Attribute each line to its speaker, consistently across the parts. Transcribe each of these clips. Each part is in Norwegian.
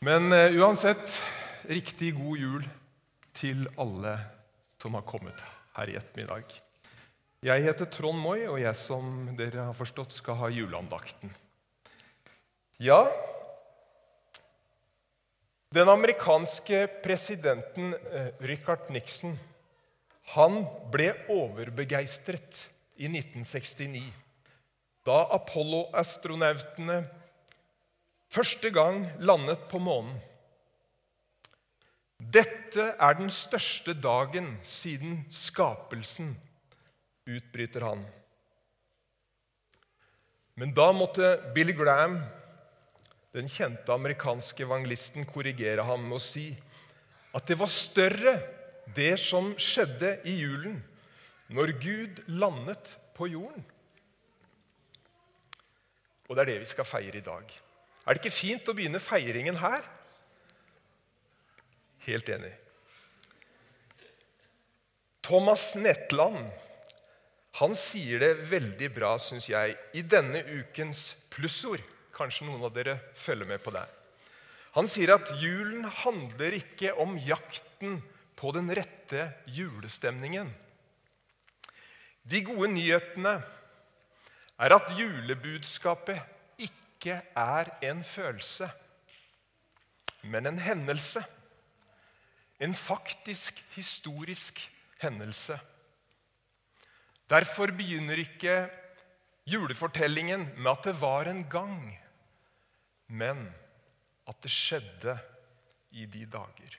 Speaker 1: Men eh, uansett, riktig god jul til alle som har kommet her i ettermiddag. Jeg heter Trond Moi, og jeg som dere har forstått skal ha juleandakten. Ja, den amerikanske presidenten eh, Richard Nixon han ble overbegeistret i 1969 da Apollo-astronautene første gang landet på månen. Dette er den største dagen siden skapelsen, utbryter han. Men da måtte Billy Graham, den kjente amerikanske evangelisten, korrigere ham med å si at det var større, det som skjedde i julen, når Gud landet på jorden. Og det er det vi skal feire i dag. Er det ikke fint å begynne feiringen her? Helt enig. Thomas Netland han sier det veldig bra, syns jeg, i denne ukens plussord. Kanskje noen av dere følger med på det. Han sier at julen handler ikke om jakten på den rette julestemningen. De gode nyhetene er at julebudskapet ikke er en følelse, men en hendelse. En faktisk historisk hendelse. Derfor begynner ikke julefortellingen med at det var en gang, men at det skjedde i de dager.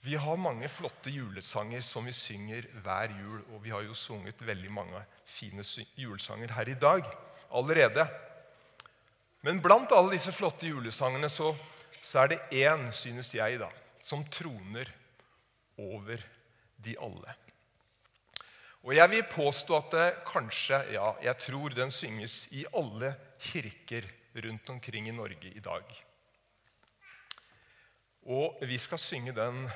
Speaker 1: Vi har mange flotte julesanger som vi synger hver jul. Og vi har jo sunget veldig mange fine julesanger her i dag allerede. Men blant alle disse flotte julesangene så, så er det én, synes jeg, da, som troner over de alle. Og jeg vil påstå at det kanskje, ja, jeg tror den synges i alle kirker rundt omkring i Norge i dag. Og vi skal synge den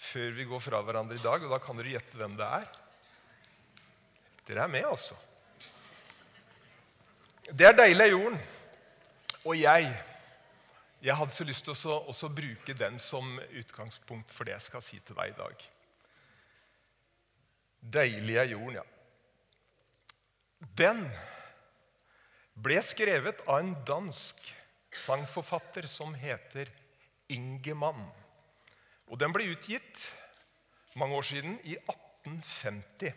Speaker 1: før vi går fra hverandre i dag, og da kan dere gjette hvem det er. Dere er med, altså. Det er deilig av jorden. Og jeg jeg hadde så lyst til å også bruke den som utgangspunkt for det jeg skal si til deg i dag. Deilig er jorden, ja. Den ble skrevet av en dansk sangforfatter som heter Ingemann. Og den ble utgitt mange år siden, i 1850.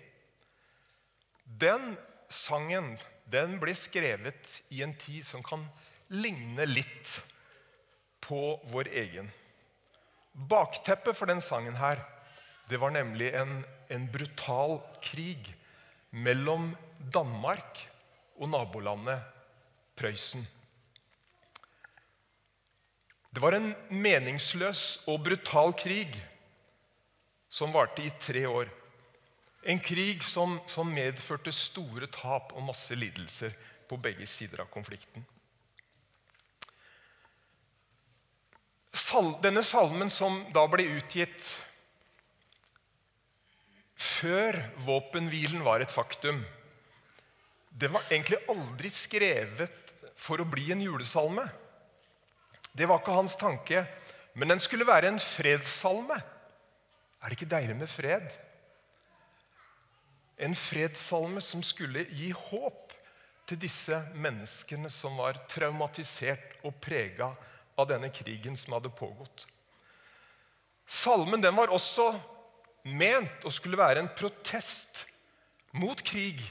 Speaker 1: Den sangen den ble skrevet i en tid som kan ligne litt på vår egen. Bakteppet for den sangen her, det var nemlig en, en brutal krig mellom Danmark og nabolandet Prøysen. Det var en meningsløs og brutal krig som varte i tre år. En krig som, som medførte store tap og masse lidelser på begge sider av konflikten. Denne salmen som da ble utgitt før våpenhvilen var et faktum, den var egentlig aldri skrevet for å bli en julesalme. Det var ikke hans tanke, men den skulle være en fredssalme. Er det ikke deilig med fred? En fredssalme som skulle gi håp til disse menneskene som var traumatisert og prega av denne krigen som hadde pågått. Salmen den var også ment å skulle være en protest mot krig,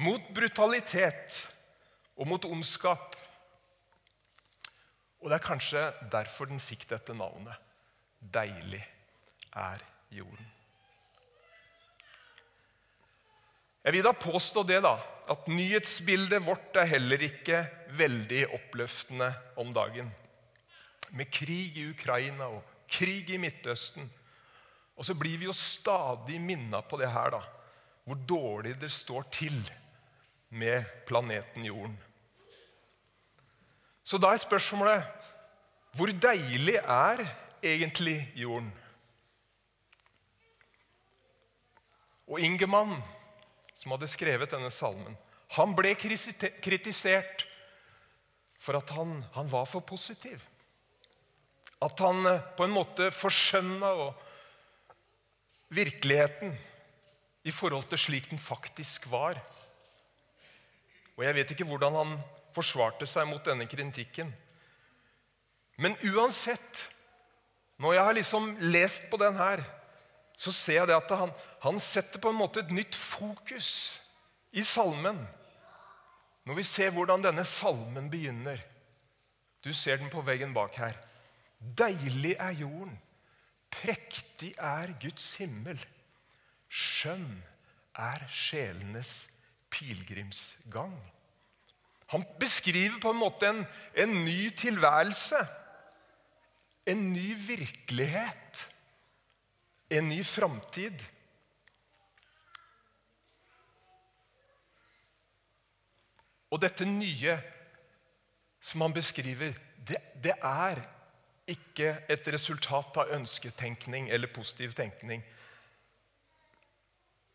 Speaker 1: mot brutalitet og mot ondskap. Og det er kanskje derfor den fikk dette navnet. Deilig er jorden. Jeg vil da påstå det da, at nyhetsbildet vårt er heller ikke veldig oppløftende om dagen. Med krig i Ukraina og krig i Midtøsten. Og så blir vi jo stadig minna på det her, da. Hvor dårlig det står til med planeten Jorden. Så da er spørsmålet hvor deilig er egentlig jorden? Og Ingemann, som hadde skrevet denne salmen, han ble kritisert for at han, han var for positiv. At han eh, på en måte forskjønna virkeligheten i forhold til slik den faktisk var. Og Jeg vet ikke hvordan han forsvarte seg mot denne kritikken. Men uansett, når jeg har liksom lest på den her, så ser jeg at han, han setter på en måte et nytt fokus i salmen. Når vi ser hvordan denne salmen begynner Du ser den på veggen bak her. Deilig er jorden, prektig er Guds himmel. Skjønn er sjelenes pilegrimsgang. Han beskriver på en måte en, en ny tilværelse. En ny virkelighet. En ny framtid. Og dette nye som han beskriver, det, det er ikke et resultat av ønsketenkning eller positiv tenkning.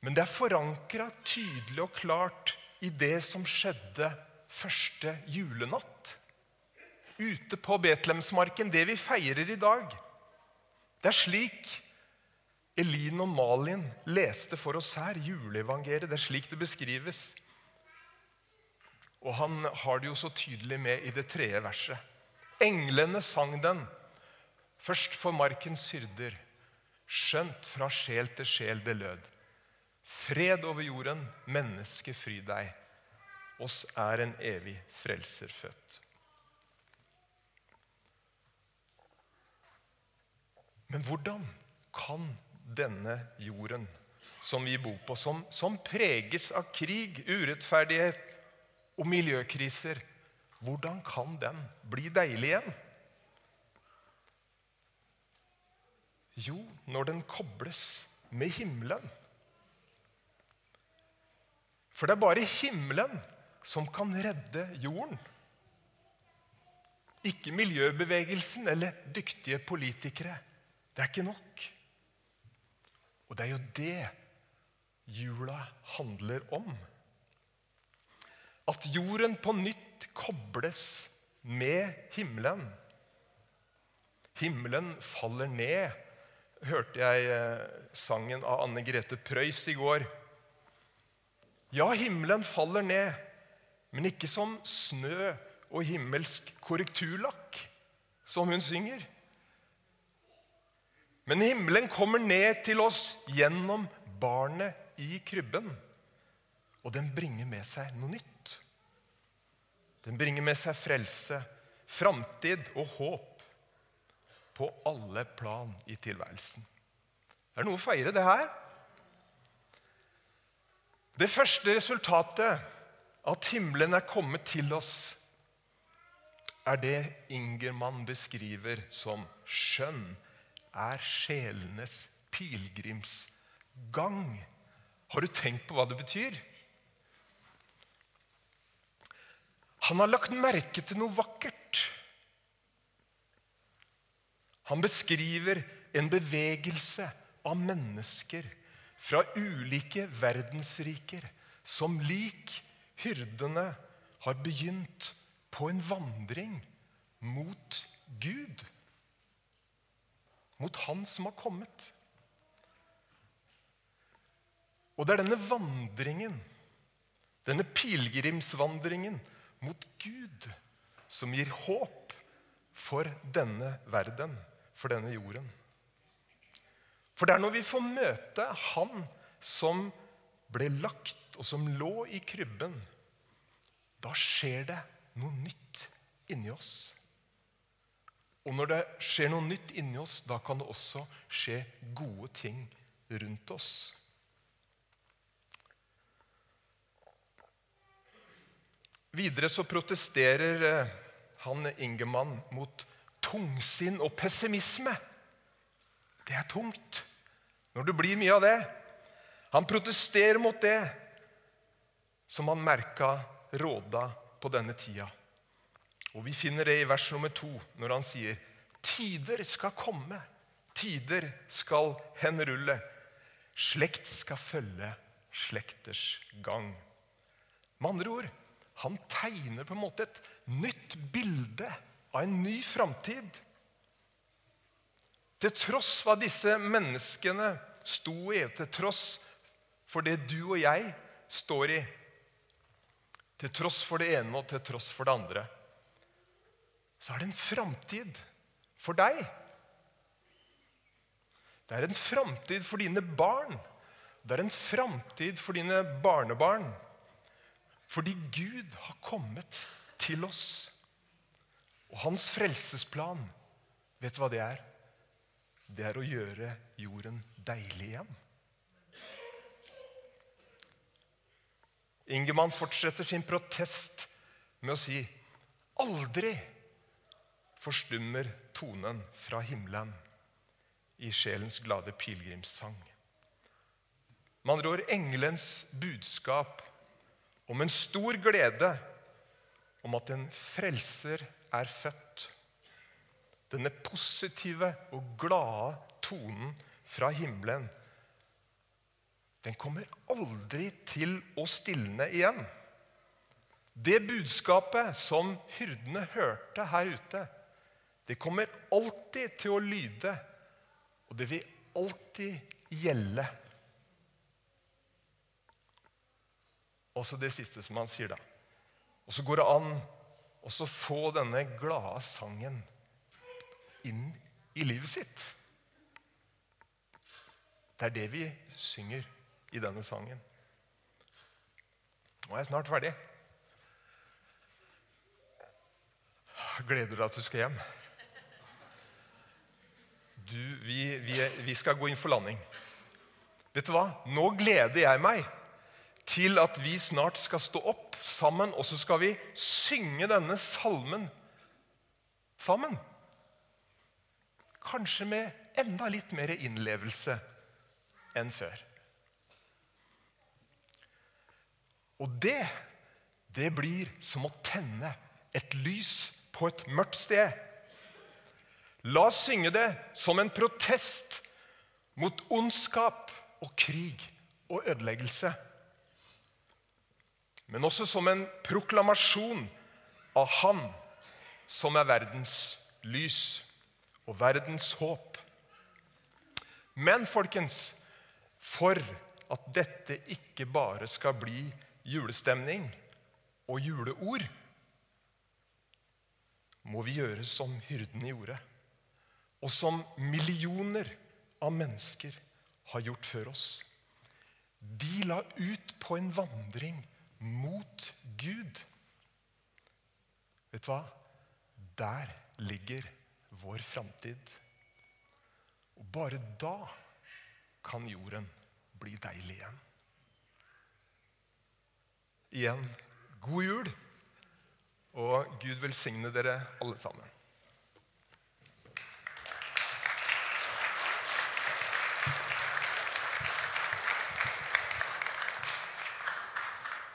Speaker 1: Men det er forankra tydelig og klart i det som skjedde første julenatt. Ute på Betlehemsmarken, det vi feirer i dag. Det er slik Elin og Malin leste for oss her, juleevangeliet. Det er slik det beskrives. Og han har det jo så tydelig med i det tredje verset. Englene sang den, først for markens hyrder, skjønt fra sjel til sjel det lød. Fred over jorden, menneske fry deg. Oss er en evig frelser født. Men hvordan kan denne jorden som vi bor på, som, som preges av krig, urettferdighet, og miljøkriser, hvordan kan den bli deilig igjen? Jo, når den kobles med himmelen. For det er bare himmelen som kan redde jorden. Ikke miljøbevegelsen eller dyktige politikere. Det er ikke nok. Og det er jo det jula handler om. At jorden på nytt kobles med himmelen. Himmelen faller ned, hørte jeg eh, sangen av Anne Grete Preus i går. Ja, himmelen faller ned, men ikke som snø og himmelsk korrekturlakk, som hun synger. Men himmelen kommer ned til oss gjennom barnet i krybben. Og den bringer med seg noe nytt. Den bringer med seg frelse, framtid og håp på alle plan i tilværelsen. Det er noe å feire, det her. Det første resultatet, at himmelen er kommet til oss, er det Ingermann beskriver som skjønn er sjelenes pilegrimsgang. Har du tenkt på hva det betyr? Han har lagt merke til noe vakkert. Han beskriver en bevegelse av mennesker fra ulike verdensriker som lik hyrdene har begynt på en vandring mot Gud. Mot Han som har kommet. Og det er denne vandringen, denne pilegrimsvandringen, mot Gud, som gir håp for denne verden, for denne jorden. For det er når vi får møte Han som ble lagt, og som lå i krybben, da skjer det noe nytt inni oss. Og når det skjer noe nytt inni oss, da kan det også skje gode ting rundt oss. Videre så protesterer eh, han Ingemann mot tungsinn og pessimisme. Det er tungt når det blir mye av det. Han protesterer mot det som han merka råda på denne tida. Og Vi finner det i vers nummer to, når han sier tider skal komme, tider skal henrulle. Slekt skal følge slekters gang. Med andre ord han tegner på en måte et nytt bilde av en ny framtid. Til tross hva disse menneskene sto i, til tross for det du og jeg står i, til tross for det ene og til tross for det andre, så er det en framtid for deg. Det er en framtid for dine barn. Det er en framtid for dine barnebarn. Fordi Gud har kommet til oss. Og hans frelsesplan, vet du hva det er? Det er å gjøre jorden deilig igjen. Ingemann fortsetter sin protest med å si aldri forstummer tonen fra himmelen i sjelens glade pilegrimssang. Andre ord engelens budskap om en stor glede om at en frelser er født. Denne positive og glade tonen fra himmelen, den kommer aldri til å stilne igjen. Det budskapet som hyrdene hørte her ute, det kommer alltid til å lyde og det vil alltid gjelde. Også det siste som han sier, da. Og så går det an å få denne glade sangen inn i livet sitt. Det er det vi synger i denne sangen. Nå er jeg snart ferdig. Gleder du deg til du skal hjem? du, vi, vi, vi skal gå inn for landing. Vet du hva? Nå gleder jeg meg til at vi snart skal stå opp sammen, og så skal vi synge denne salmen sammen. Kanskje med enda litt mer innlevelse enn før. Og det, det blir som å tenne et lys på et mørkt sted. La oss synge det som en protest mot ondskap og krig og ødeleggelse. Men også som en proklamasjon av Han som er verdens lys og verdens håp. Men folkens, for at dette ikke bare skal bli julestemning og juleord, må vi gjøre som hyrdene gjorde og som millioner av mennesker har gjort før oss. De la ut på en vandring mot Gud. Vet du hva? Der ligger vår framtid. Og bare da kan jorden bli deilig igjen. Igjen god jul, og Gud velsigne dere alle sammen.